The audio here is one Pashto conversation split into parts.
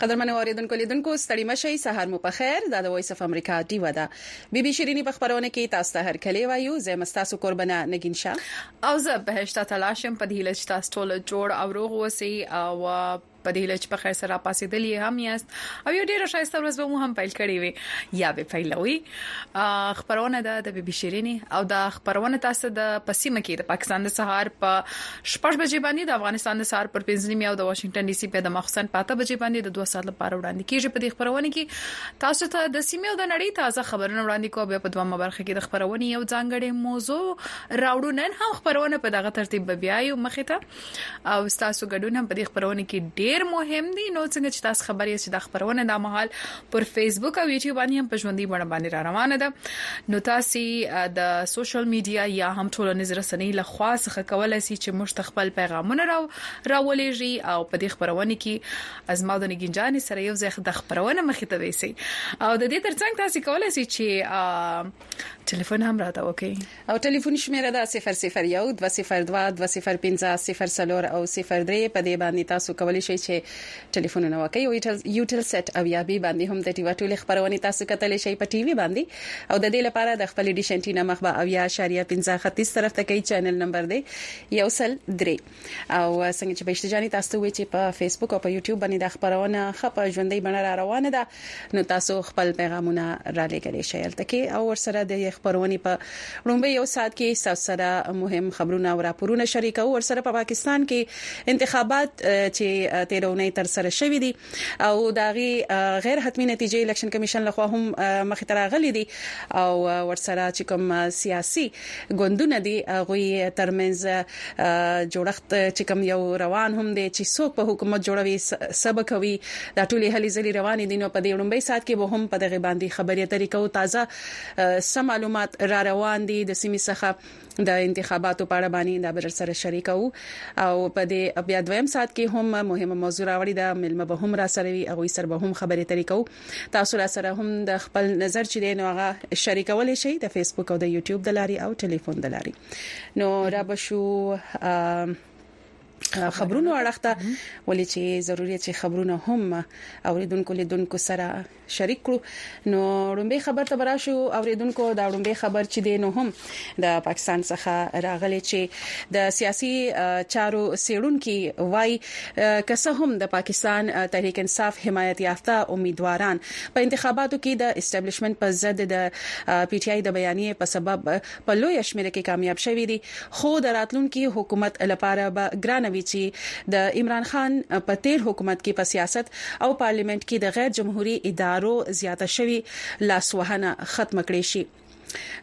قدرمن اوریدونکو لیدونکو ستړي مشي سهار مو په خیر دا د وایس اف امریکا دی ودا بي بي شيريني په خبرونه کې تاسو ته هر کلی وایو زه مستاسو قربانه نگین شاه او زه بهشته تلاشم په دې لچ تاسو ټول جوړ او روغ اوسئ او په دې لچ په خیر سره پاسېدل یې هم یاست او یو ډیر شایسته ورځ به مو هم پیل کړی وي یا به پیلوي خبرونه ده د بیبي شیرینی او دا خبرونه تاسو د پسیمه کې د پاکستان د سهار په شپږ بجې باندې د افغانستان د سهار پر پنځنیمه او د واشنگټن ډي سي په د مخسن پاته بجې باندې د 2 ساعت لپاره وړاندې کیږي په دې خبرونه کې تاسو ته د سیمه او د نړۍ تازه خبرونه وړاندې کوو بیا په دومره برخه کې د خبرونه یو ځانګړي موضوع راوړو نن هم خبرونه په دغه ترتیب بیا یو مخه ته او تاسو ګډون هم په دې خبرونه کې ډیر مهم دی نو څنګه چې تاسو خبرې چې د خبرونه د مهال پر فیسبوک او یوټیوب باندې هم په ژوندۍ بڼه باندې را روانه ده نو تاسو د سوشل میډیا یا هم ټولنیز رسنۍ له خوا څخه کولای شئ چې موږ خپل پیغامونه راو راولېږي او په دې خبرونه کې ازما د نګینجان سره یو ځای د خبرونه مخې ته وېسي او د دې ترڅنګ تاسو کولای شئ چې ټلیفون هم راته وکړئ او ټلیفوني شمیره ده صفر صفر یو دوه صفر دوه دوه صفر پنځه صفر څلور او صفر درې په دې باندې تاسو کولی شئ چې ټلیفونونه وکړئ او یوټل سیټ او یا بی باندې هم د ټیوا ټولې خبرونې تاسو کتلی شئ په ټي وي باندې او د دې لپاره د خپل ډیش انټینا مخ به اویا اشاریه پنځه ختیځ طرف ته کوي چینل نمبر دی یو سل درې او څنګه چې بهشته جاني تاسو وی چې په فیسبوک او په یوټیوب باندې د خبرونه خپ ژوندۍ بڼه را روانه ده نو تاسو خپل پیغامونه را لګلې شئ التکه او ورسره د خبرونې په وړاندې یو سات کې تاسو سره مهم خبرونه او راپورونه شریکو ورسره په پاکستان کې انتخابات چې تیرونې تر سره شوې دي او د هغې غیر حتمي نتیجې الیکشن کمیشن لخوا هم مخې ته راغلي دي او ورسره چې کوم سیاسي ګوندونه دي هغه ترمنځ جوړښت چې کوم یو روان هم دی چې څوک په حکومت جوړوي څه به کوي دا ټولې هلې ځلې روانې دي نو په دې وړومبي ساعت کې به هم په دغه باندې خبرې اترې کوو تازه څه معلومات را روان دي د سیمې څخه د انتخاباتو په اړه باندې دا بر سره شریک وو او په دې بیا دویم سات کې هم مهمه موضوع راوړی دا ملمه به هم را سره وي هغه سره به هم خبرې ترې کوو تاسو را سره هم د خپل نظر چې دی نو هغه شریکول شي د فیسبوک او د یوټیوب د لاري او ټلیفون د لاري نو را بشو خبرونو اړخ ته ولې چې ضروري چې خبرونه هم اوریدونکو لیدونکو سره شریک کړو نو رومبه خبر ته براشو اوریدونکو دا رومبه خبر چې دی نو هم د پاکستان څخه راغلی چې د سیاسي چارو سیړونکو وای که څه هم د پاکستان تحریک انصاف حمایت یافته امیدواران په انتخاباتو کې د اسټابلیشمنت په ضد د پی ټی آی د بیانیې په سبب په لویه شمېره کې کامیاب شوي دي، خو د راتلونکي حکومت لپاره به ګرانه وي چې د عمران خان په تېر حکومت کې په سیاست او پارلېمنټ کې د غیر جمهوري ادارو زیاته شوې لاسوهنه ختمه کړې شي.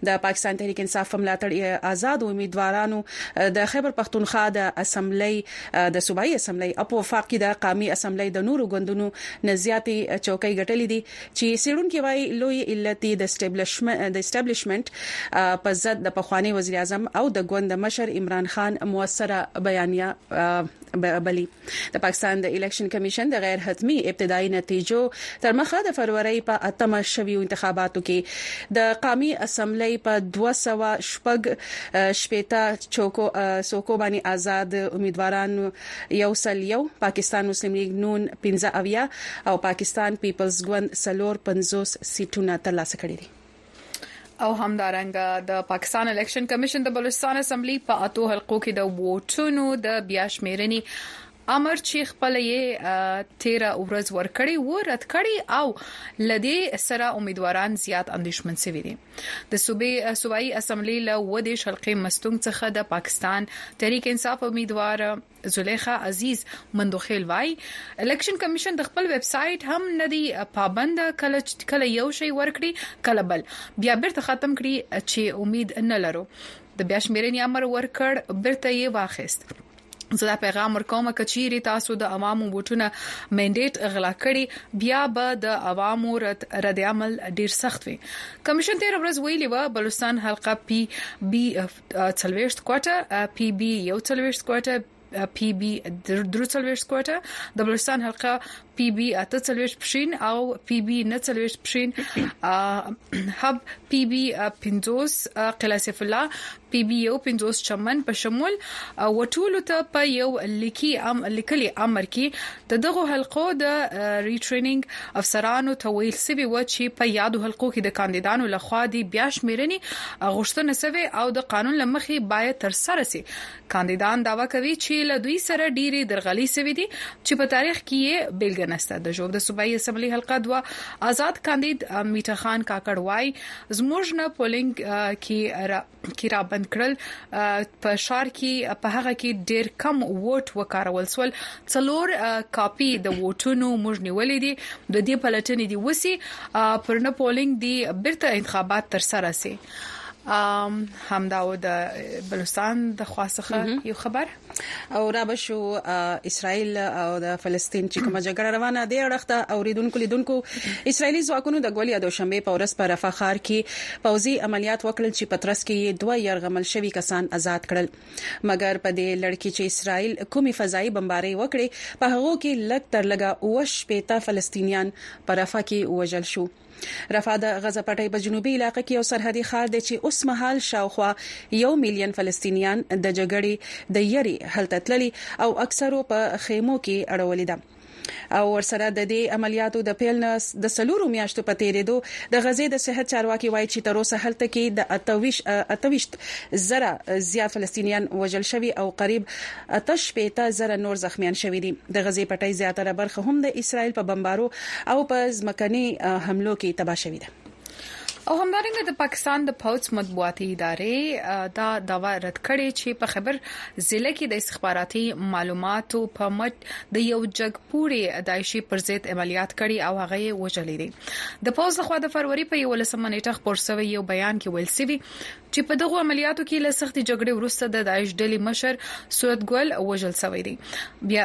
د پاکستان تحریک انصاف په ملاتړ ازادو امیدوارانو د خیبر پښتونخوا د اسمبلۍ د صوبايي اسمبلۍ او په وفاق کې د قامي اسمبلۍ د نورو ګوندونو نه زیاتې چوکۍ ګټلې دي. چې څېړونکي وايي لوی علت يې د اسټبلشمنټ په ضد د پخواني وزيراعظم او د ګوند مشر عمران خان موثره بيانيه بولي. د پاکستان د اليکشن کميشن د غير حتمي ابتدايي نتيجو تر مخه د فرورۍ په اتمه شويو انتخاباتو کې د قامي اسمبلۍ په دوه سوه شپږ شپېته څوکو باندې ازاد اميدوارانو یو سل یو، پاکستان مسلم لیګ نون پنځه اویا او پاکستان پیپلز ګوند څلور پنځوس سیټونه ترلاسه کړي دي. او همدارنګه د پاکستان الیکشن کمیشن د بلوچستان اسمبلی په اتو حلقو کې د ووټونو د بیا شمیرنې امر چې خپل یې 13 ورځ ورکړی و رد کړی او لدې سره امیدواران زیات اندیشمن شوي دي. د صوبې صوبايي اسمبلۍ له اووه دېرش حلقې مستونګ څخه د پاکستان تحریک انصاف امیدواره زلیخا عزیز مندوخیل وایي الیکشن کمیشن د خپل ویب سایټ هم نه دی پابند کله کله یو شی ورکړي کله بل بیا بیرته ختم کړي چې امید نه لرو د بیا شمیرنې امر ورکړ بیرته یې واخیست زه دا پیغام ورکوم که چیرې تاسو د عوامو ووټونه منډیټ غلا کړي بیا به د عوامو رد رد عمل ډیر سخت وي کمیشن تیر ورځ ویلي و بلوچستان حلقه پی بی 40 کوټه پی بی 41 کوټه پی بی 43 کوټه د بلوچستان حلقه پی بی اته څلويش پښین او پی بی نه څلويش پښین هب پی بی 50 قلعه سیف الله پی بی یو 50 چمن په شمول او ټولو ته په یو لیکي ام لیکلي امر کې د دغه حلقو د ریټریننګ افسرانو ته ویل سوي و چې په یادو حلقو کې د کاندیدانو لخوا دی بیا شمیرنې غوښتنه سوي او د قانون لمخې باید تر سره سي کاندیدان دعوه کوي چې له دوی سره ډیرې درغلۍ سوې دي چې په تاریخ کې یې بیلګه نسته. د ژوب د صوبايي اسمبلۍ حلقه دوه ازاد کاندید میټه خان کاکړ وايي، زموږ نه پولنګ کې را بند کړل، په ښار کې په هغه کې ډیر کم ووټ وکارول سول، څلور کاپي د ووټونو موږ نیولي دي، د دې پلټنې دي وسي، پر نه پولنګ دي بیرته انتخابات تر سره سي. ام همدا و د بلوچستان د خواصخه یو خبر او را بشو اسرائیل او د فلسطین چې کومه جګړه روانه دی اړخته اوریدونکو لیدونکو اسرائیلی ځواکونو د غولیا د شنبه په ورځ پر رفح ښار کې پوځي عملیات وکړل چې پترس کې دوه يرغمل شوی کسان آزاد کړل مګر په دې لړ کې چې اسرائیل کومي فضائي بمباري وکړي په هغه کې لګ تر لګه اوش پېتا فلسطینیان پر رفح کې وژل شو رفح د غزه پټۍ په جنوبي علاقه کې یو سرحدي ښار دی چې اوسمهال شاوخوا یو میلیون فلسطینیان د جګړې د یري هلته تللي او اکثرو په خیمو کې اړولې ده او ورسره د دې عملیاتو د پیل نه د سلورو میاشتو په تیریدو د غزې د صحت چارواکي وایي چې تر اوسه هلته کې د 28 زره زیات فلسطینیان وژل شوي او قریب اته شپېته زره نور زخمیان شوي دي. د غزې پټۍ زیاتره برخه هم د اسراییل په بمبارو او په ځمکني حملو کې تباه شوې ده. او همدارنګه د پاکستان د پوځ مطبوعاتي ادارې دا دعوه رد کړې چې په خیبر ضلع کې د استخباراتي معلوماتو په مټ د یو جګپوړي داعشي پر ضد عملیات کړي او هغه یې وژلي دي. د پوځ لخوا د فروري په یوولسمه نیټه خپور شوي یو بیان کې ویل شوي، چې په دغو عملیاتو کې له سختې جګړې وروسته د داعش ډلې مشر سورت ګل وژل شوی دی. بیا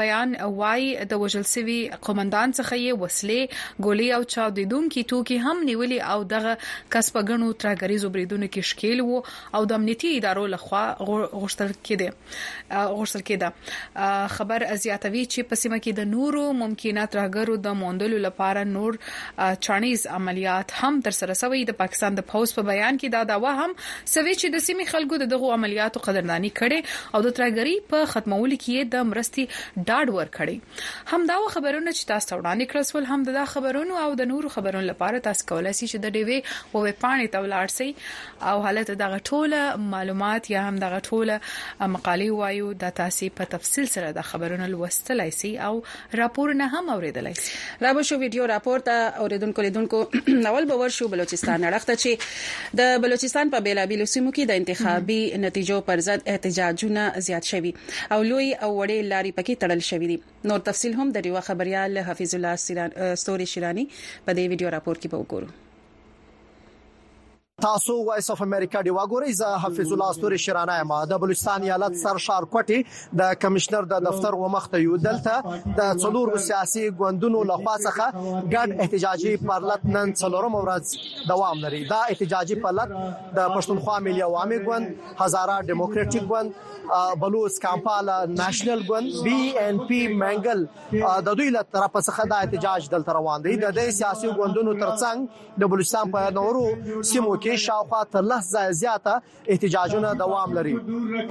بیان وايي، د وژل شوي قومندان څخه یې وسلې، ګولۍ او چاودېدونکي توکي هم نیولي او دغه کس په ګڼو ترهګریزو بریدونو کې ښکېل و او د امنیتي ادارو له خوا غوښتل کېده. غوښتل کېده خبر زیاتوي چې په سیمه کې د نورو ممکنه ترهګرو د موندلو لپاره نور چانیز عملیات هم تر سره شوی د پاکستان د پوز په بیان کې دا داوا هم سوي چې د سیمې خلکو د دغو عملیاتو قدردانی کړي او د ترهګری په ختمولو کې د مرستي ډاډ ورکړي هم دا خبرونه چې تاسو وړاندې کړل سول هم د خبرونو او د نورو خبرونو لپاره تاسو کولای شئ چې د ډیوي وې پاڼې ته ولاړ شئ او حالت دغه ټوله معلومات یا هم دغه ټوله مقاله وایو د تاسو په تفصیل سره د خبرونو لوستلای سي او راپور نه هم اوریدلای سي را به شو ویډیو راپور ته اوریدونکو لیدونکو اول به ورشو بلوچستان اړخته چې د بلوچستان په بیلابیلو سیمو کې د انتخابي نتیجو پر ضد احتجاجونه زیات شوي او لوی او وړې لاري پکې تړل شوې دي نور تفصيل هم د ډیوه خبريال حفیظ الله ستوري شیرانی په دې ویډیو راپور کې به وګورو تاسو وایس اف امریکا دی وګورئ زه حفیظ الله استوري شرانه یم د بلوچستان ایالت سر شار کوټي د کمشنر د دفتر و مخته یو دلته د څلور سیاسي ګوندونو له خوا څخه ګډ احتجاجي پرلت نن څلورم ورځ دوام لري دا احتجاجي پرلت د پښتونخوا ملي عوامي ګوند هزاره دیموکراټیک ګوند بلوچ کمپال نېشنل ګوند بي ان پی منګل د دوی له طرفه څخه د احتجاج دلته روان دي د دې سیاسي ګوندونو ترڅنګ د بلوچستان په نورو سیمو کې شاوخوا تر لس ځای زیاته احتجاجونه دوام لري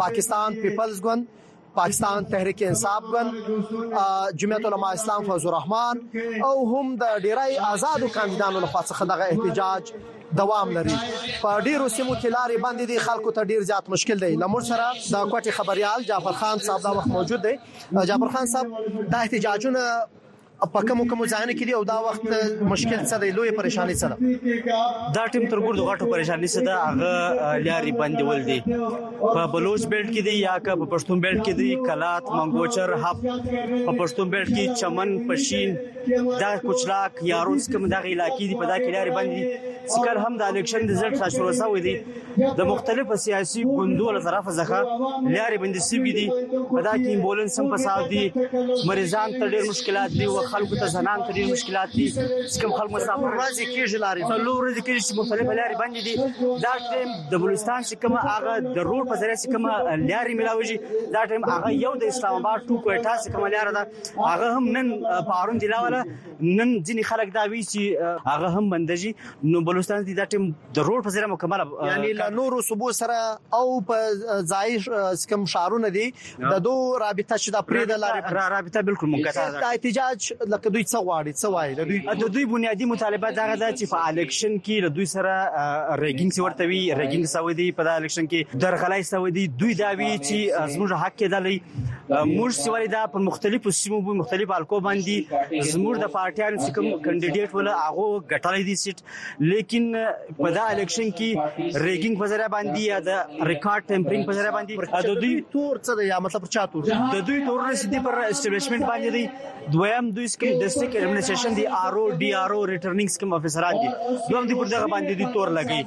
پاکستان پیپلز ګوند پاکستان تحریک انصاف ګوند جمعیت علما اسلام فضل الرحمن او هم د ډیری آزادو کاندیدانو لخوا څخه دغه احتجاج دوام لري په ډیرو سیمو کې لارې بندې دي خلکو ته ډیر زیات مشکل دی لمر سره د کوټي خبريال جعفر خان صاحب دا وخت موجود دی جعفر خان صاحب دا احتجاجونه په کوم کوم ځایونه کې دی او دا وخت مشکل څه دی لوی پریشانی څه ده دا ټیم تر ګردو غټو پریشانی څه ده هغه لاري باندې ول دي په بلوچ بیلټ کې دی یا که په پښتون بیلټ کې دی کلات منګوچر هب په پښتون بیلټ کې چمن پشین دا کوچلاک یاروس کوم دغه علاقې دی په دا کې لاري باندې سکل هم د الیکشن رزلټ را شروع شوی دی د مختلفو سیاسي ګوندو له طرفه ځخه لارې بندې شوې دي په دا کې امبولانس هم فساد دي مریضان ته ډېر مشکلات دي او خلکو ته زنان ته ډېر مشکلات دي چې کوم خلک مسافر راځي کېږي لارې ته لور دي کېږي چې مختلفه لارې بندې دي دا ټیم د بلوچستان چې کومه هغه د روډ په ذریعه چې کومه لارې ملاويږي دا ټیم هغه یو د اسلام آباد ټو کوټا چې کومه لار ده هغه هم نن پارون دی لاوله نن ځینې خلک دا وی چې هغه هم بندږي نو بلوچستان دي دا ټیم د روډ په ذریعہ مکمل یعنی له نورو صوبو سره او په ځای سکم شارونه دي د دو رابطه چې د پرې د لارې رابطه بالکل منقطع ده احتجاج لکه دوی څه غواړي څه وایي د دوی د دوی بنیادی مطالبه دا ده چې په الیکشن کې د دوی سره ریګینګ څه ورته وی ریګینګ سوي دي په الیکشن کې درغلای سوي دي دوی دا وی چې زموږ حق کې دلی موږ چې ولې دا په مختلفو سیمو په مختلفو الکو باندې زموږ د پارټیانو چې کوم کاندیدټ ولا هغه ګټلې دي سیټ لیکن په دا الیکشن کې ریګینګ په ذریعہ باندې یا د ریکارډ ټیمپرینګ په ذریعہ باندې د دوی تور څه دی یا مطلب چا تور د دوی تور رسیدي پر اسټابلیشمنت باندې دی دویم دوی سکم ډیسټریکټ ایڈمنسټریشن دی آر او ډي آر او ریټرنینګ سکم افسران دي دوی دی پر دغه باندې دی تور لګي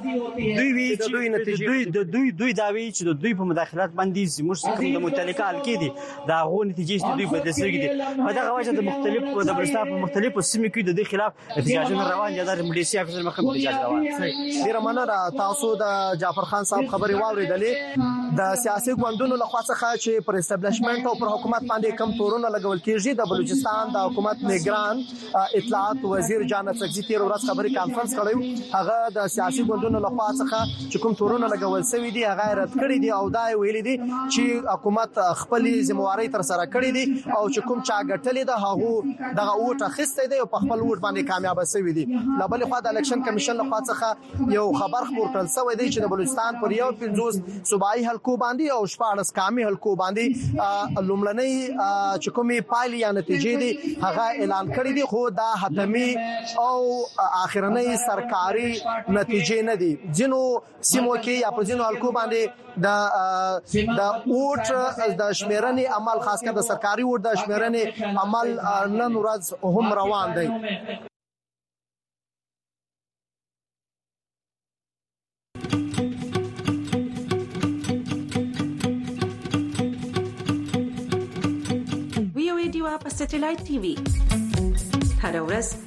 دوی وی چې دوی نتیجه دوی د دوی دوی دا وی چې د دوی په مداخلات باندې زموږ سکم د متعلقه حلقې دي دا غو نتیجې چې دوی بدلسرګي دي په دغه وجه د مختلفو د بلستان په مختلفو سیمو کې د دې خلاف احتجاجونه روان دي د مليشي افسر مخه احتجاج روان دي ډیر مننه تاسو د جعفر خان صاحب خبري واوریدلې د سیاسي ګوندونو له خوا څخه چې پر استابلیشمنت او پر حکومت باندې کم تورونه لګول کیږي د بلوچستان د حکومت نگران اطلاعات وزیر جان سکزي تیر ورځ خبري کانفرنس کړو هغه د سیاسي ګوندونو له خوا څخه چې کوم تورونه لګول شوی دی هغه رد کړی دی او دا ویل دي چې حکومت خپل ځمواري تر سره کړی دی او چې کوم چا ګټلې ده هغه دغه ووټ اخیستی دی او په خپل ووټ باندې کامیاب شوی دی له بلې خوا د الیکشن کمیشن له خوا څخه یو خبر خبر کړل شوی دی چې د بلوچستان پر یو 50 صوبایي حلقو باندې او 14 قامي حلقو باندې لومړنۍ چې کومې پایلې یا نتیجې دي هغه اعلان کړې دي خو دا حتمی او اخرنۍ سرکاري نتیجې نه دي ځینو سیمو کې یا په ځینو حلقو باندې د د اوټ د شمیرنې عمل خاص کر د سرکاري اوټ د شمیرنې عمل نن ورځ هم روان دی ویو ایډیو په سټلایټ ټي وي هر ورځ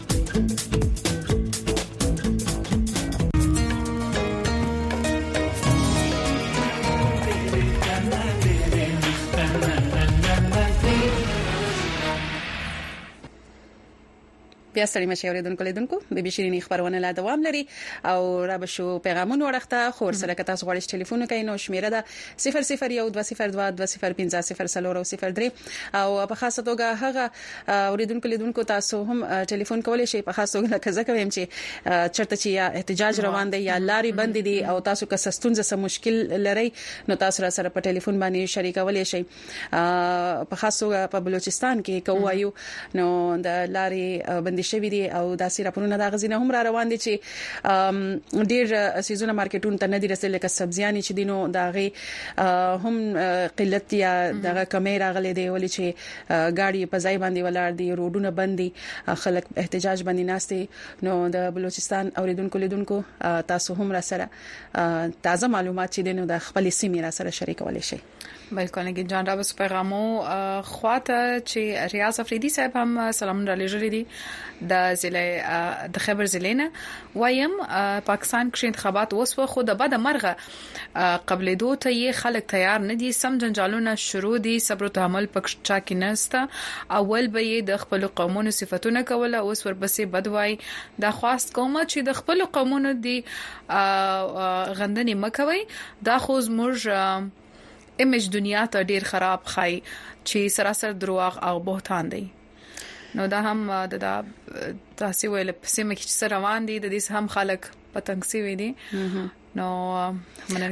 بیا ستړي مشه اوریدونکو لیدونکو به بشرینی خبرونه لا دوام لري او را بشو پیغامونه ورخته خور سره که تاسو غواړئ ټلیفون وکړئ نو شمیره ده 001202205003 او په خاصه توګه هغه اوریدونکو لیدونکو تاسو هم ټلیفون کولای شئ په خاص توګه لکه ځکه ویم چې چرته چې یا احتجاج روان دی یا لاري بند دي او تاسو که سستونځه سم مشکل لري نو تاسو را سره په ټلیفون باندې شریکولای شئ په خاص توګه په بلوچستان کې کوایو نو د لاري بند شوی دي او داسې راپورونه دا غزینه هم را روان دي چې ډیر سیزونه مارکیټون ته نه دي رسیدل لکه سبزیان چې دینو داغه هم قلت یا دغه کمی راغلي دی ولې چې ګاډي په ځای باندې ولاړ دي روډونه بند دي خلک احتجاج باندې ناشته نو د بلوچستان اوریدونکو لیدونکو تاسو هم را سره تازه معلومات چې دینو د خپل سیمې را سره شریکول شي بالکل نګین جان را بس پیغامو خواته چې ریاض افریدي صاحب هم سلام را لېږلې دي د ضلع د خبر ضلع نه وایم پاکستان کې انتخابات اوس خو د بده مرغه قبليدو ته يي خلک تيار نه دي سم جنجالونه شروع دي صبر او تحمل پکښ چا کې نسته اول به يي د خپلو قومونو صفتونه کوله اوس ورپسې بد وای دا خواست کوم چې د خپلو قومونو دي غندنې مکوي دا خو زموږ امیج دنیا ته ډیر خراب خای چې سراسر دروغ او بهتان دی نو دا هم د تاسو ویل په سیمه کې څه روان دي د دې هم خلک پتنګ سی وي دي نو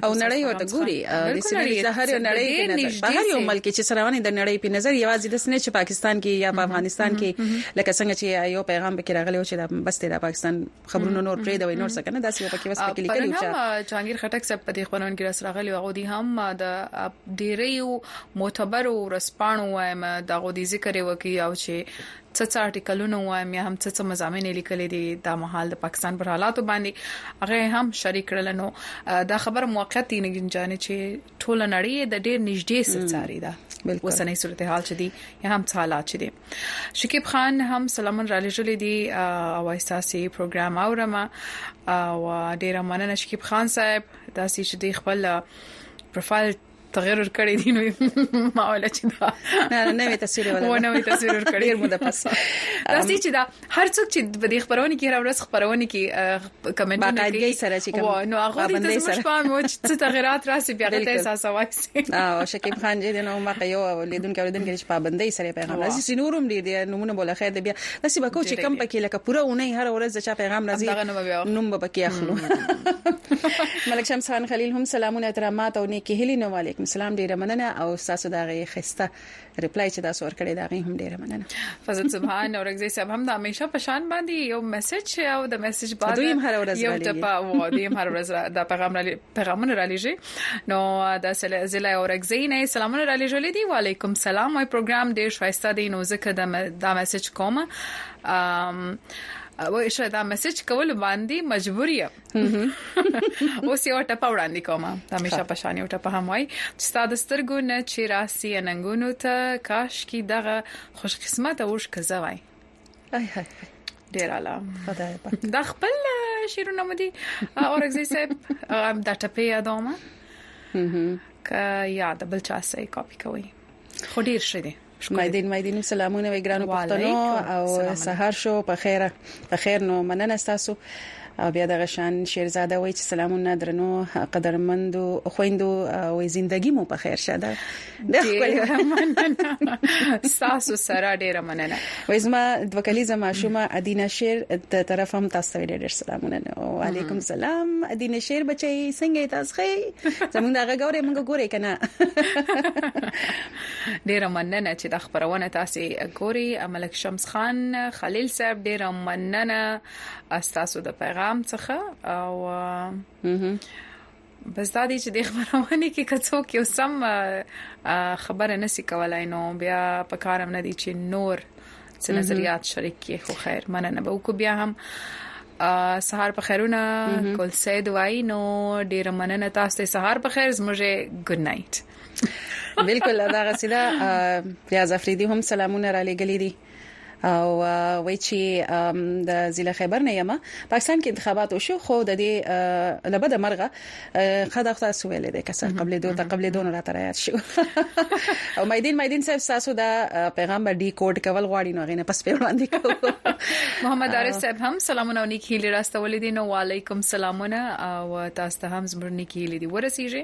او نړۍ ورته ګوري د سیمې د هر یو نړۍ په نظر په هر یو ملک چې سروانه د نړۍ په نظر یوازې د سنې چې پاکستان کې یا په افغانستان کې لکه څنګه چې یو پیغام پکې راغلی و چې دا بس د پاکستان خبرونه نور پرې دوی نور څه کنه دا څه پکې بس پکې لیکلی و چې جهانگیر خټک صاحب په دې خبرونه کې راس راغلی او دی هم د ډیریو معتبر ورسپانو وایم دا غو دي ذکر وکي او چې څه څه ارټیکلونه وایم یا هم څه څه مزامین لیکلي دي دا مهال د پاکستان پر حالاتو باندې هغه هم شریک کړل نو دا خبر موقع تی نه جانې چې ټول نړۍ د ډیر نږدې سچاري ده اوسنۍ صورتحال چې دي یا هم څه حالات چې دي شکیب خان هم سلامون را لېږلې دي او احساسي پروګرام اورم او ډیر مننه شکیب خان صاحب دا چې خپل پروفایل تغیر ور کړی دی نو ما ولا چې دا نه نه وی تصویر ولا و نه وی تصویر ور کړی ډیر مده پس تاسو چې دا هر څوک چې په دې خبرونه کې هر ورځ خبرونه کې کمنټونه کوي سره چې کوم نو هغه دې سره شپه مو چې تغیرات راسي بیا ته احساس وایسي او شکیب خان جی نو ما یو لیدونکو لیدونکو چې پابندۍ سره پیغام راځي سينورم دې نمونه بوله خیر دې بیا داسې به کو چې کم پکې لکه پوره ونی هر ورځ د چا پیغام راځي نوم به پکې اخلو ملک شمس خان خلیل هم سلامونه احترامات او نیکی هلی نو وعلیکم السلام ډیره مننه او تاسو دا غي خسته ریپلای چې تاسو ورکړی دا غي هم ډیره مننه فضل سبحان اورنګزی صاحب هم د همیشه په شان باندې یو میسج او د میسج بعد یو ټپه و دیم هر ورځ دا پیغام را پیغامونه را لېږي نو د ضلع اورګزۍ نه سلامونه را لېږل دي وعلیکم سلام وای پروګرام ډیر شایسته دی نو ځکه د دا میسج کوم وای شه دا میسج کول باندې مجبور یم اوس یو ټپه وړاندې کوم همیشه په شان یو ټپه هم وای چې ستاسو سترګو نه چې راسي اننګونو ته کاش کې دغه خوش قسمت اوش کزوای هاي هاي ډیر اعلی خدای پاک دا خپل شیرونه مدي اورګزي صاحب ام دا ټپه یادومه ک یاد بل چا سه کاپی کوي خو ډیر شه دي مایدین مایدین سلامونه وګرانو پښتنو او سهار شو په خیره په خیر نو مننه تاسو او بیا دغه شان شیرزاده وای چې سلامونه درنو قدرمندو خويندو او زندگی مو په خیر شه ده د خپل تاسو سره ډیره مننه وای زما د وکالیزه ماشومه ادینه شیر ته طرف هم تاسو ډیر ډیر سلامونه او علیکم سلام ادینه شیر بچي څنګه تاسو ښه زمونږ دغه ګورې مونږ ګورې کنه ډیره مننه چې د خبرونه تاسو ګوري ملک شمس خان خلیل صاحب ډیره مننه استاسو د پیغام څخه او بس دا دي چې د خبرونه کې کڅوک یو سم خبره نسی کولای نو بیا په کارم نه دي چې نور څه نظریات شریک کې خو خیر مننه به وکړو بیا هم سهار په خیرونه کول سید وای نو ډیر مننه تاسو ته سهار په خیر زموږه ګډ نایټ بالکل دا غسیدا پیاز افریدي هم سلامونه را لګلې دي او وای چې د ضلع خیبر نه یم پاکستان کې انتخابات وشو خو د دې لبد مرغه خدا خدا سویل دي کسر قبل دوه ته قبل دوه راته رايات شو او مېدین مېدین صاحب تاسو دا پیغام به ډی کوډ کول غواړي نو غینه پس په وړاندې کو محمد عارف صاحب هم سلامونه او نیکی لري راستولې دي نو وعليکم سلامونه او تاسو ته هم زموږ نیکی لري ورسیږي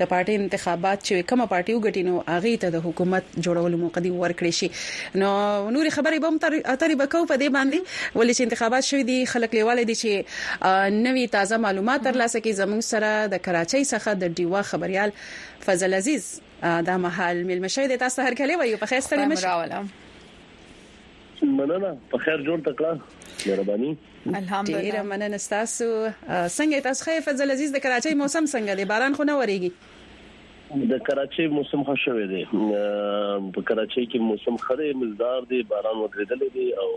د پارټي انتخابات چې کومه پارټي وګټي نو هغه ته د حکومت جوړولو موقع دی ورکړي شي نو نوري خبرې به هم تر اترې بکو په دې باندې ولې چې انتخابات شوي دي خلک لیواله دي چې نوي تازه معلومات ترلاسه کړي زموږ سره د کراچۍ څخه د ډیوا خبريال فضل عزیز دا مهال ملمه شوی دی تاسو ته هرکلی وایو په خیر ستړي مشه مننه په خیر جوړ تکړه مهرباني الحمدلله ډیره مننه ستاسو څنګه تاسو ښه فضل عزیز د کراچۍ موسم څنګه دی باران خو نه وریږي د کراچۍ موسم ښه شوی دی په کراچۍ کې موسم خره مزدار دی باران ودرېدل دی او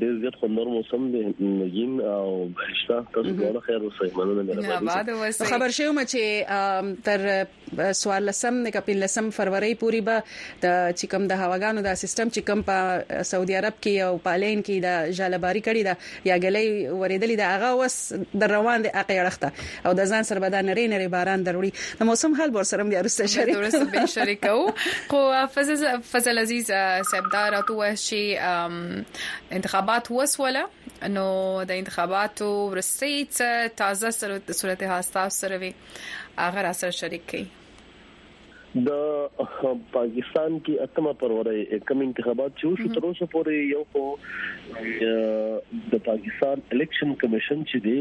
ډېر زیات خوندور موسم دی نګین او بهشته تاسو ټول خیر اوسئ مننه مهرباني خبر شوم چې تر څوارلسم نکه پنځلسم فرورۍ پوري به د چي کوم د هواګانو دا سیستم چي کوم په سعودي عرب کي او په الین کي دا ژاله باري کړي ده یا ګلۍ وریدلي ده هغه اوس در روان دی اقي اړخ ته او د ځان سره به دا نري نري باران دروړي د موسم حال به سره بیا رسته شریک درسته به شریکو خو فضل فضل عزیز صاحب دا راتو شي انتخابات وسوله نو د انتخاباتو ورسې څه تازه صورت حال تاسو سره وي هغه را سره شریک کړي د پاکستان کې اتمه پرورې کم انتخابات چې وشو تر اوسه پورې یو خو د پاکستان الیکشن کمیشن چې دی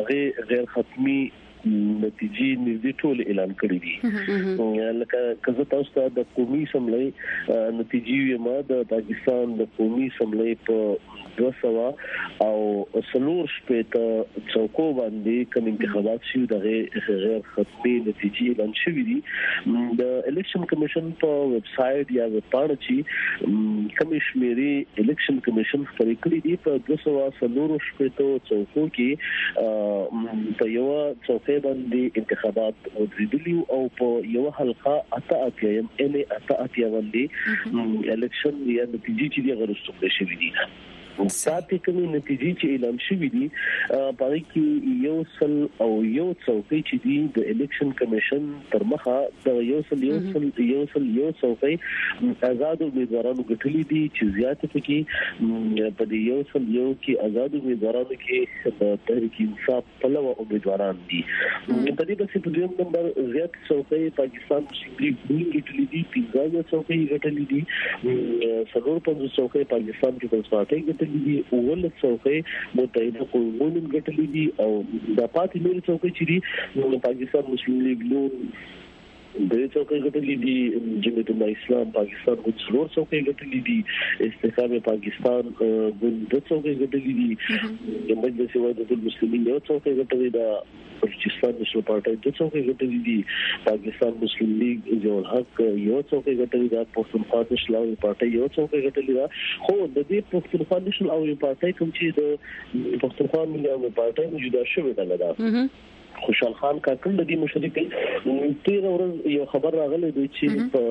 هغه غیر حتمی نتیجې نږدې ټول اعلان کړې دي لکه کزه تاسو ته د قومي سملې نتیجې ما د پاکستان د قومي سملې په دوه سوه او څلور شپېته څوکو باندې کوم انتخابات شي دغه غیر خطي نتیجې اعلان شوې دي د الیکشن کمیشن په ویب سټ یا ویب پاڼه چې کمشمیري الیکشن کمیشن خپل کړی دی په 240 شپېتو څوکو کې په یو څوکې باندې انتخابات ودرېدلی او په یو حلقه اته اتیا ایم ان اته اتیا باندې الیکشن یا نتیجې چې دی غرسو کړی شوی دی. پاتې کومې نتیجې چې اعلان شوې دي په هغه کې یو سل او یو څوکۍ چې دي د الیکشن کمیشن تر مخه د یو سل یو سل یو سل یو څوکۍ آزاد امیدوارانو ګټلې دي چې زیات پکې په دې یو سل یو کې آزاد امیدوارانو کې د تحریک انصاف پلوه امیدواران دي په دې بسې په دویم نمبر زیات څوکۍ پاکستان مسلم لیګ نون ګټلې دي پنځه څوکۍ ګټلې دي څلور پنځه څوکۍ پاکستان پیپلز پارټي ګټلې دي اول څوکۍ متحده قومونو ګټلې دي او د پاتې نور څوکۍ چې دي پاکستان مسلم لیګ نون درې څوکۍ ګټلې دي جمعیت الله اسلام پاکستان ګوند څلور څوکۍ ګټلې دي استحکام پاکستان ګوند دوه څوکۍ ګټلې دي د مجلس وحدت المسلمین یو څوکۍ ګټلې ده بلوچستان نېشنل پارټي دوه څوکۍ ګټلې دي پاکستان مسلم لیګ یو حق یو څوکۍ ګټلې ده پښتونخوا نېشنل او پارټي یو څوکۍ ګټلې ده خو د دې پښتونخوا نېشنل او پارټي کوم چې د پښتونخوا ملي او پارټي جدا شوې ده خوشحال خان کاکړ د دې مشري کوي تیر ورځ یو خبر راغلی دی چې په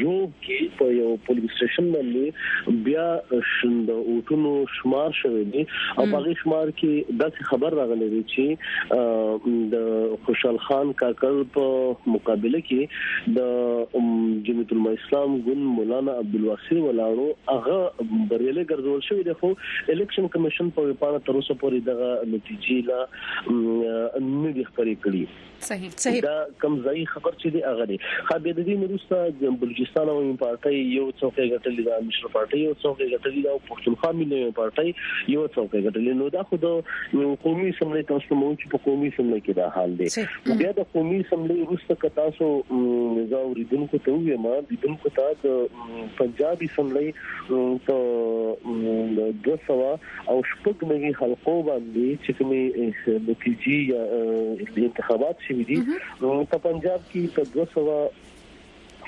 جو کې په یو پولیس سټیشن باندې بیا شند اوټونو شمار شوې دي او په هغه شمار کې داسې خبر راغلی دی چې د خوشحال خان کاکړ په مقابله کې د جمعیت العلماء اسلام ګوند مولانا عبدالواسي ولاړو هغه بریالي ګرځول شوې ده خو الیکشن کمیشن په وپاره تر اوسه پورې دغه نتیجې لا نه دي خبرې کړي صحیح صحیح دا کم ځای خبر چې دی هغه دی خو به د دې نورسته د بلوچستان او پارټي یو څوکۍ غټلې ده مشر پارټي یو څوکۍ غټلې ده او پښتونخوا ملي پارټي یو څوکۍ غټلې نو دا خو د قومي سملې تاسو مو چې په قومي سملې کې دا حال دی بیا د قومي سملې ورسته ک تاسو زه اوریدونکو ته وایم د دونکو ته د پنجابي سملې په 200 او شپږ نوي حلقو باندې چې کومې نتیجې یا انتخابات شوي دي په پنجاب کې په 200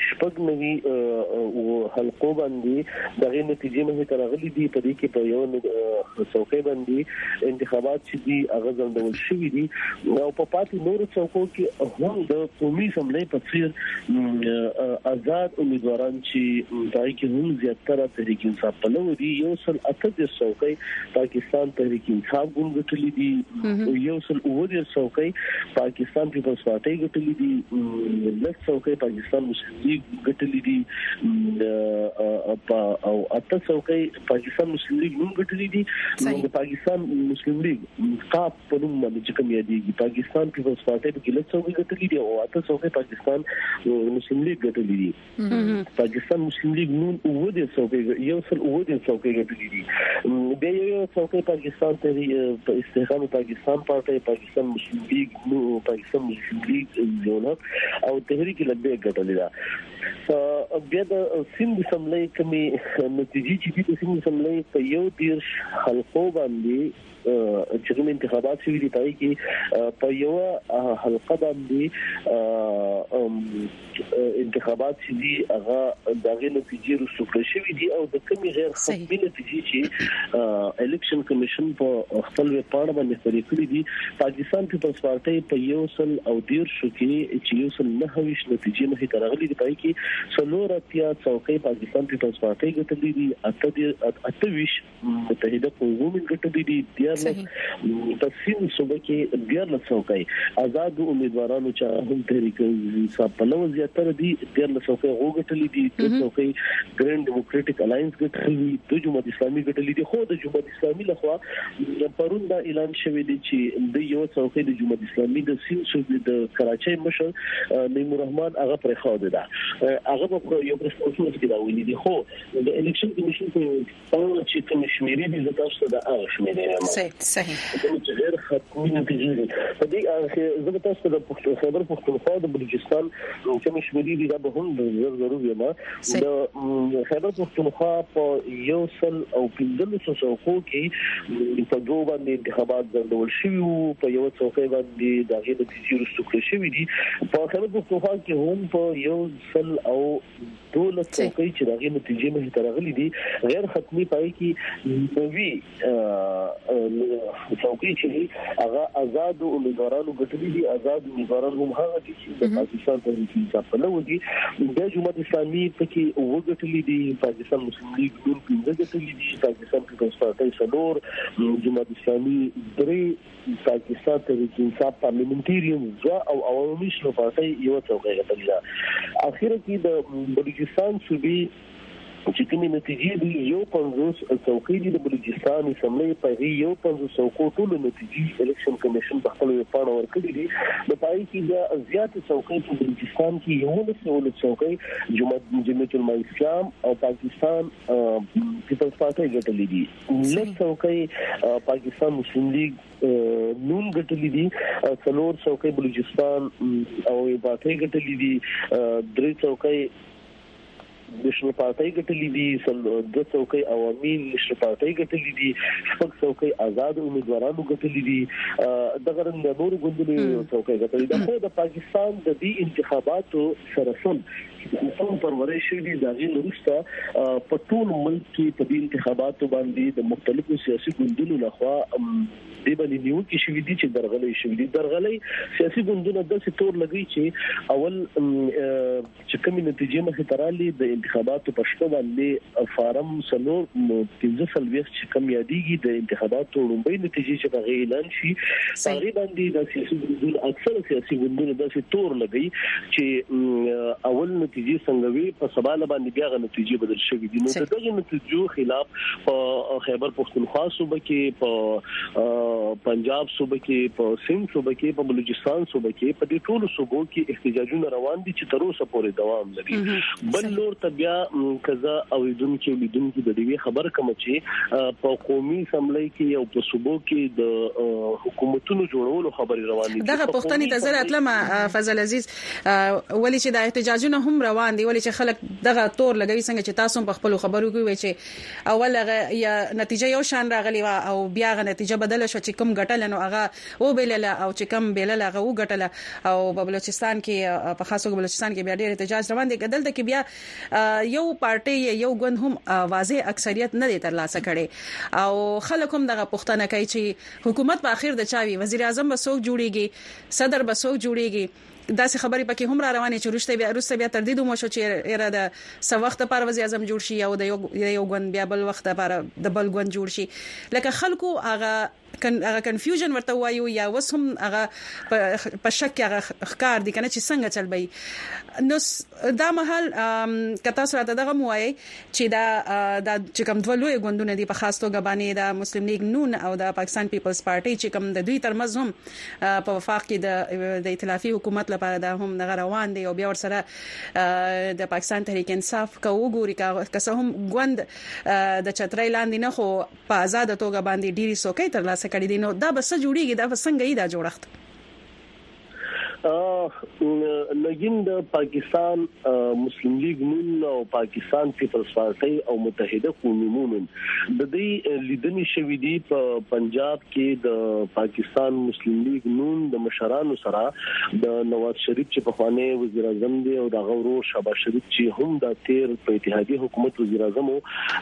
شپږ نوي حلقو باندې دغه نتیجې مه ته راغلي دي په دې کې په یو څوکۍ باندې انتخابات چې دي هغه ځندول شوې دي او په پاتې نورو څوکو کې هم د قومي سملې په څیر آزاد امیدواران چې پای کې هم زیاتره تحریک انصاف په لور دي یو سل اته د څوکۍ پاکستان تحریک انصاف ګوند ګټلې دي او یو سل اوه د څوکۍ پاکستان پیپلز پارټي ګټلې دي لږ څوکۍ پاکستان مسلم لیګ ګټلې دي او اته څوکۍ پاکستان مسلم لیګ نوم ګټلې دي نو د پاکستان مسلم لیګ تاپ په نوم باندې کوم یادېږي پاکستان پیپلز پارټي په کې لږ څوکۍ ګټلې دي او اته څوکۍ پاکستان مسلم لیګ ګټلې دي پاکستان مسلم لیګ نون او د څوکۍ یو سل او د څوکۍ ګټلې دي د یو څوکۍ پاکستان ته په استحکام پاکستان پارټي پاکستان مسلم لیګ نو پاکستان مسلم لیګ جوړه او تحریک لبیک ګټلې ده بیا د سیند سملې کمی نتیجې چې د سیند سملې په یو دیرش حلقو باندې چې کوم انتخابات شوي دي پای کې په یو حلقه باندې انتخابات چې دي هغه دغه نتیجې رسو کړې شوې دي او د کمی غیر خپلې نتیجې چې الیکشن کمیشن په خپل ویب پاڼه باندې خبرې کړې دي پاکستان پیپلز پارټي په یو سل او ډیر شو کې چې یو سل نه هویش نتیجې مخې ته راغلي دي پای کې څلور اتیا څوکۍ پاکستان پیپلز پارټي ګټلې دي اته اته ویش متحده قومونو ګټلې دي دیارلس په سیم صوبه کې دیارلس څوکۍ آزاد امیدوارانو چې هم تحریک انصاف په لور زیاتره دي دیارلس څوکۍ غوښتلې دي د څوکۍ ګرند ډیموکراټک الاینس ګټلې دي د جمهوریت اسلامي ګټلې دي خو د جمهوریت اسلامي لخوا پرون دا اعلان شوی دی چې د یو څوکۍ د جمهوریت اسلامي د سیم صوبې د کراچۍ مشر نیم الرحمن هغه پرې خو ده هغه په یو پرسکونفرنس کې دا ویلي دي خو د الیکشن کمیشن په څنګه چې کوم شمیرې دي زه تاسو ته د هغه شمیرې وایم صحیح کوم چې غیر حتمي نتیجې دي په دې اړه چې زه به تاسو ته د پښتو خبر پښتونخوا د بلوچستان کوم شمیرې دي دا به هم زر ضرور یم د خبر پښتونخوا په یو سل او پنځم څوکو کې په دوه باندې انتخابات ځندول شوی وو په یو څوکۍ باندې د هغې نتیجې رسو کړې شوې دي په خبر پښتونخوا کې هم په یو سل او دولس څوکۍ چې دغه نتیجې مه ترغلي دي غیر ختمي پای کې نوي څوکۍ چې هغه آزاد امیدوارانو ګټلې دي آزاد امیدواران هم هغه دي چې د پاکستان د حکومت په لور دي د جمهوریت اسلامي پکې وګټلې دي پاکستان مسلم لیګ نور پنځه ګټلې دي پاکستان پیپلز پارټي څلور جمهوریت اسلامي درې پاکستان ته د انصاف پارلیمنټیریم زوا او عوامي شنو پارټي یو څوکۍ غټلې ده اخیره کې د بلوچستان صوبې چې کومې نتیجې دي یو 50 څوکۍ دي د بلوچستان اسمبلی په هي یو 50 څوکو ټول نتیجې الیکشن کمیشن په خپل ویبپاڼه ورکړي دي نو پای کې بیا زیات څوکۍ په بلوچستان کې یو لس یو لس څوکۍ جماعت جمعیت العلماء اسلام او پاکستان پیپلز پارټي ګټلې دي لږ څوکۍ پاکستان مسلم لیګ نون ګټلې دي څلور څوکۍ بلوچستان او باټي ګټلې دي درې څوکۍ نشل پارټي ګټلې دي سل د څوکۍ عوامي نشل پارټي ګټلې دي شپږ څوکۍ آزاد امیدوارانو ګټلې دي دغه رنګ د نور ګوندونو څوکۍ ګټلې ده خو د پاکستان د دې انتخاباتو سره سم حکم پر ورې شوې دي دا غي لرسته په ټول ملک کې په دې انتخاباتو باندې د مختلفو سیاسي ګوندونو لخوا د باندې نیو کې شوې دي چې درغلي شوې دي درغلي سیاسي ګوندونه د څه تور لګي چې اول چې کومې نتیجې مخې ترالي د انتخاباتو په شپه باندې فارم سلور 15 سلويخ کوم یادېږي د انتخاباتو لومبۍ نتیجې چې هغه اعلان شي هغه باندې د سیاسي ګوندونو اکثر سیاسي ګوندونو داسې تور لګي چې اول نتیجې څنګه وي په سبا باندې بیا غو نتیجې بدل شوې دي نو دغه نتیجو خلاف په خیبر پښتونخوا صوبه کې په پنجاب صوبه کې په سند صوبه کې په بلوچستان صوبه کې په دې ټولو صوبو کې احتجاجونه روان دي چې تر اوسه پورې دوام کوي بل لور ته بیا کزا او دونکو لیدونکو د دې خبر کوم چې په قومي سملای کې او په صوبو کې د حکومتونو جوړولو خبري روانې دي دغه پښتني د زر اتلم فضل عزیز ولې چې د احتجاجونه هم روان دي ولې چې خلک دغه تور لګوي څنګه چې تاسو په خپل خبرو کې وی چې اول هغه یا نتیجه یو شان راغلی و او بیا هغه نتیجه بدله شو چې کوم ګټل نو هغه وبېلله او چې کوم بېلله هغه وګټله او په بلوچستان کې په خاص توګه بلوچستان کې بیا ډېر احتجاج روان دی که دلته کې بیا یو پارټي یا یو ګوند هم واضح اکثریت نه دی ترلاسه کړی او خلک هم دغه پوښتنه کوي چې حکومت په اخر د چا وي وزیر اعظم به څوک جوړیږي صدر به څوک جوړیږي داسې خبرې پکې هم را روانې چې روسته بیا روسته بیا تر دې دومره شو چې اېره د سوخت لپاره وزیر اعظم جوړ شي او د یو یو ګوند بیا بل وخت لپاره د بل ګوند جوړ شي لکه خلکو هغه هغه کنفیوژن ورته وایو یا اوس هم هغه په شک کې هغه ښکار دي کنه چې څنګه چل به نو دا مهال کتا سره ته دغه موایي چې دا د چې کوم دوه لوی ګوندونه دي په خاص توګه باندې د مسلم لیگ نون او د پاکستان پیپلز پارټي چې کوم د دوی ترمز هم په وفاق کې د د ائتلافي حکومت لپاره دا هم دغه روان دي او بیا ورسره د پاکستان تحریک انصاف کوو ګوري که څه هم ګوند د چترۍ لاندې نه خو په ازاده توګه باندی ډیری څوکۍ تر لاسه کړی دی نو دا به څه جوړیږی دا به څنګه یی دا جوړښت. لګین د پاکستان مسلم لیګ نون او پاکستان پیپلز پارټۍ او متحده قومي نون د دې لیدنې شوې دي په پنجاب کې د پاکستان مسلم لیګ نون د مشرانو سره د نواز شریف چې په خوانې وزیر اعظم دی او د غورو شاباش شریف چې هم د تیر په اتحادي حکومت وزیر اعظم او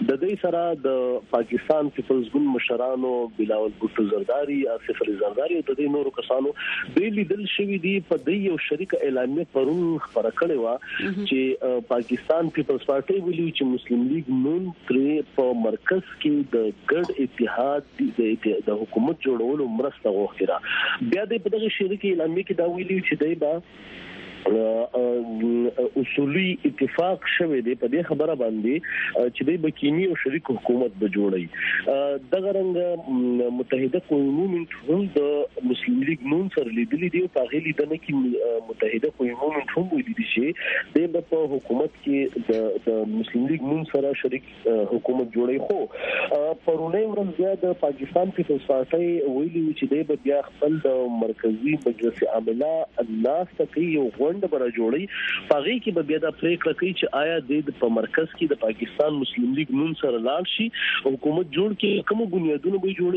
د دې سره د پاکستان پیپلز ګوند مشرانو بلاول بوټو زرداری آصف علي زرداری او د دې نورو کسانو به لیدل شوې دي په دې یو شریک اعلامیه پرون خبره کړې و چې پاکستان پیپلز پارټي ویلي چې مسلم لیگ نون ترې په مرکز کې د ګډ اتحاد د حکومت جوړولو مرسته غوښتي را بیا د په دغه شریک اعلامیه کې دا ویلي چې دای با اصولي اتفاق شوه دی په دې خبره باندې چې د بکینی او شریک حکومت به جوړي دغه رنګ متحده قومونو هم د مسلم لیگ نون سره لیدلې دی او هغه لیدنه کې متحده قومونو هم ویلي دي چې د په حکومت کې د مسلم لیگ نون سره شریک حکومت جوړي خو پرونی ورځ بیا د پاکستان پیپلز پارټي ویلي و چې د بیا خپل د مرکزی مجلس عامله ناس ته کوي یو غونډه بر جوړي پغې کې به بیا د پریکړه کوي چې آیا د په مرکز کې د پاکستان مسلم لیگ نون سره لاړ شي حکومت جوړ کې کوم بنیادونه به جوړي